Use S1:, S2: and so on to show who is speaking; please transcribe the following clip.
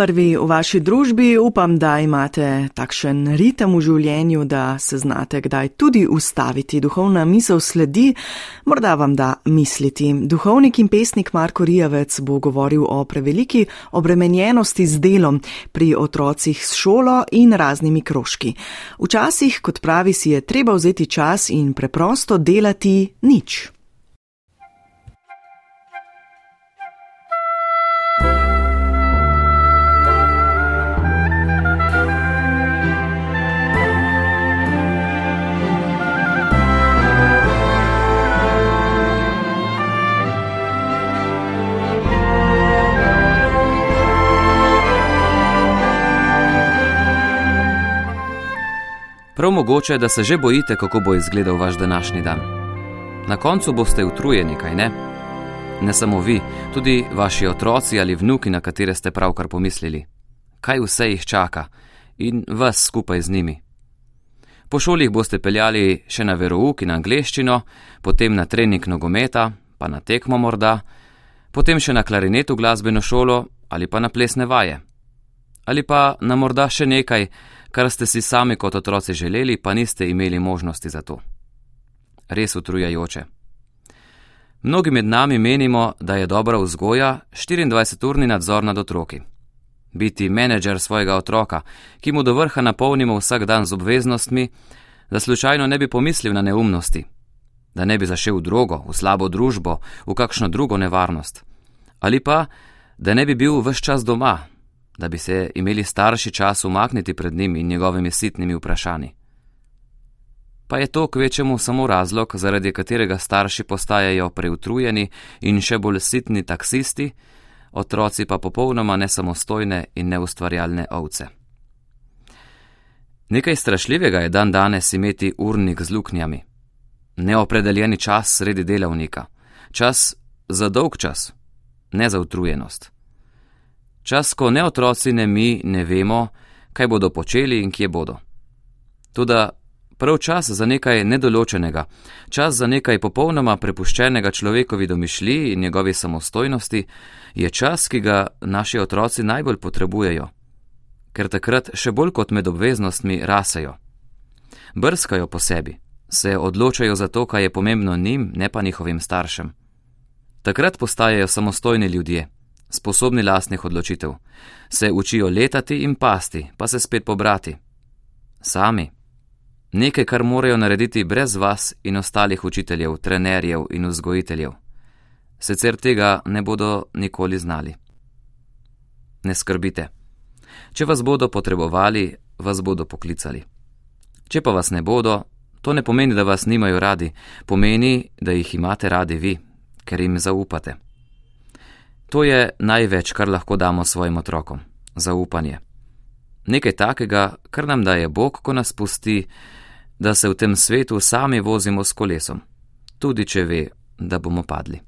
S1: Prvi v vaši družbi upam, da imate takšen ritem v življenju, da se znate kdaj tudi ustaviti. Duhovna misel sledi, morda vam da misliti. Duhovnik in pesnik Marko Rijavec bo govoril o preveliki obremenjenosti z delom pri otrocih s šolo in raznimi krožki. Včasih, kot pravi, si je treba vzeti čas in preprosto delati nič.
S2: Prav mogoče, da se že bojite, kako bo izgledal vaš današnji dan. Na koncu boste utrujeni, kaj ne? Ne samo vi, tudi vaši otroci ali vnuki, na katere ste pravkar pomislili. Kaj vse jih čaka in vas skupaj z njimi. Po šoli jih boste peljali še na verouk in angleščino, potem na trening nogometa, pa na tekmo morda, potem še na klarinetu glasbeno šolo ali pa na plesne vaje. Ali pa na morda še nekaj, kar ste si sami kot otroci želeli, pa niste imeli možnosti za to. Res utrujajoče. Mnogi med nami menimo, da je dobra vzgoja 24-urni nadzor nad otroki. Biti menedžer svojega otroka, ki mu do vrha napolnimo vsak dan z obveznostmi, da slučajno ne bi pomislil na neumnosti, da ne bi zašel v drogo, v slabo družbo, v kakšno drugo nevarnost, ali pa, da ne bi bil vse čas doma, da bi se imeli starši čas umakniti pred njim in njegovimi sitnimi vprašanji. Pa je to kvečemu samo razlog, zaradi katerega starši postajajo preutrujeni in še bolj sitni taksisti, otroci pa popolnoma nesamostojne in neustvarjalne ovce. Nekaj strašljivega je dan danes imeti urnik z luknjami. Neopredeljeni čas sredi delavnika, čas za dolg čas, ne za utrujenost. Čas, ko ne otroci, ne mi ne vemo, kaj bodo počeli in kje bodo. Tudi prav čas za nekaj nedoločenega, čas za nekaj popolnoma prepuščenega človekovi domišljiji in njegovi samostojnosti, je čas, ki ga naši otroci najbolj potrebujejo, ker takrat še bolj kot med obveznostmi rasejo. Brskajo po sebi, se odločajo za to, kaj je pomembno njim, ne pa njihovim staršem. Takrat postajajo samostojni ljudje sposobni lastnih odločitev, se učijo letati in pasti, pa se spet pobrati. Sami. Nekaj, kar morajo narediti brez vas in ostalih učiteljev, trenerjev in vzgojiteljev. Sicer tega ne bodo nikoli znali. Ne skrbite. Če vas bodo potrebovali, vas bodo poklicali. Če pa vas ne bodo, to ne pomeni, da vas nimajo radi, pomeni, da jih imate radi vi, ker jim zaupate. To je največ, kar lahko damo svojim otrokom - zaupanje. Nekaj takega, kar nam daje Bog, ko nas pusti, da se v tem svetu sami vozimo s kolesom, tudi če ve, da bomo padli.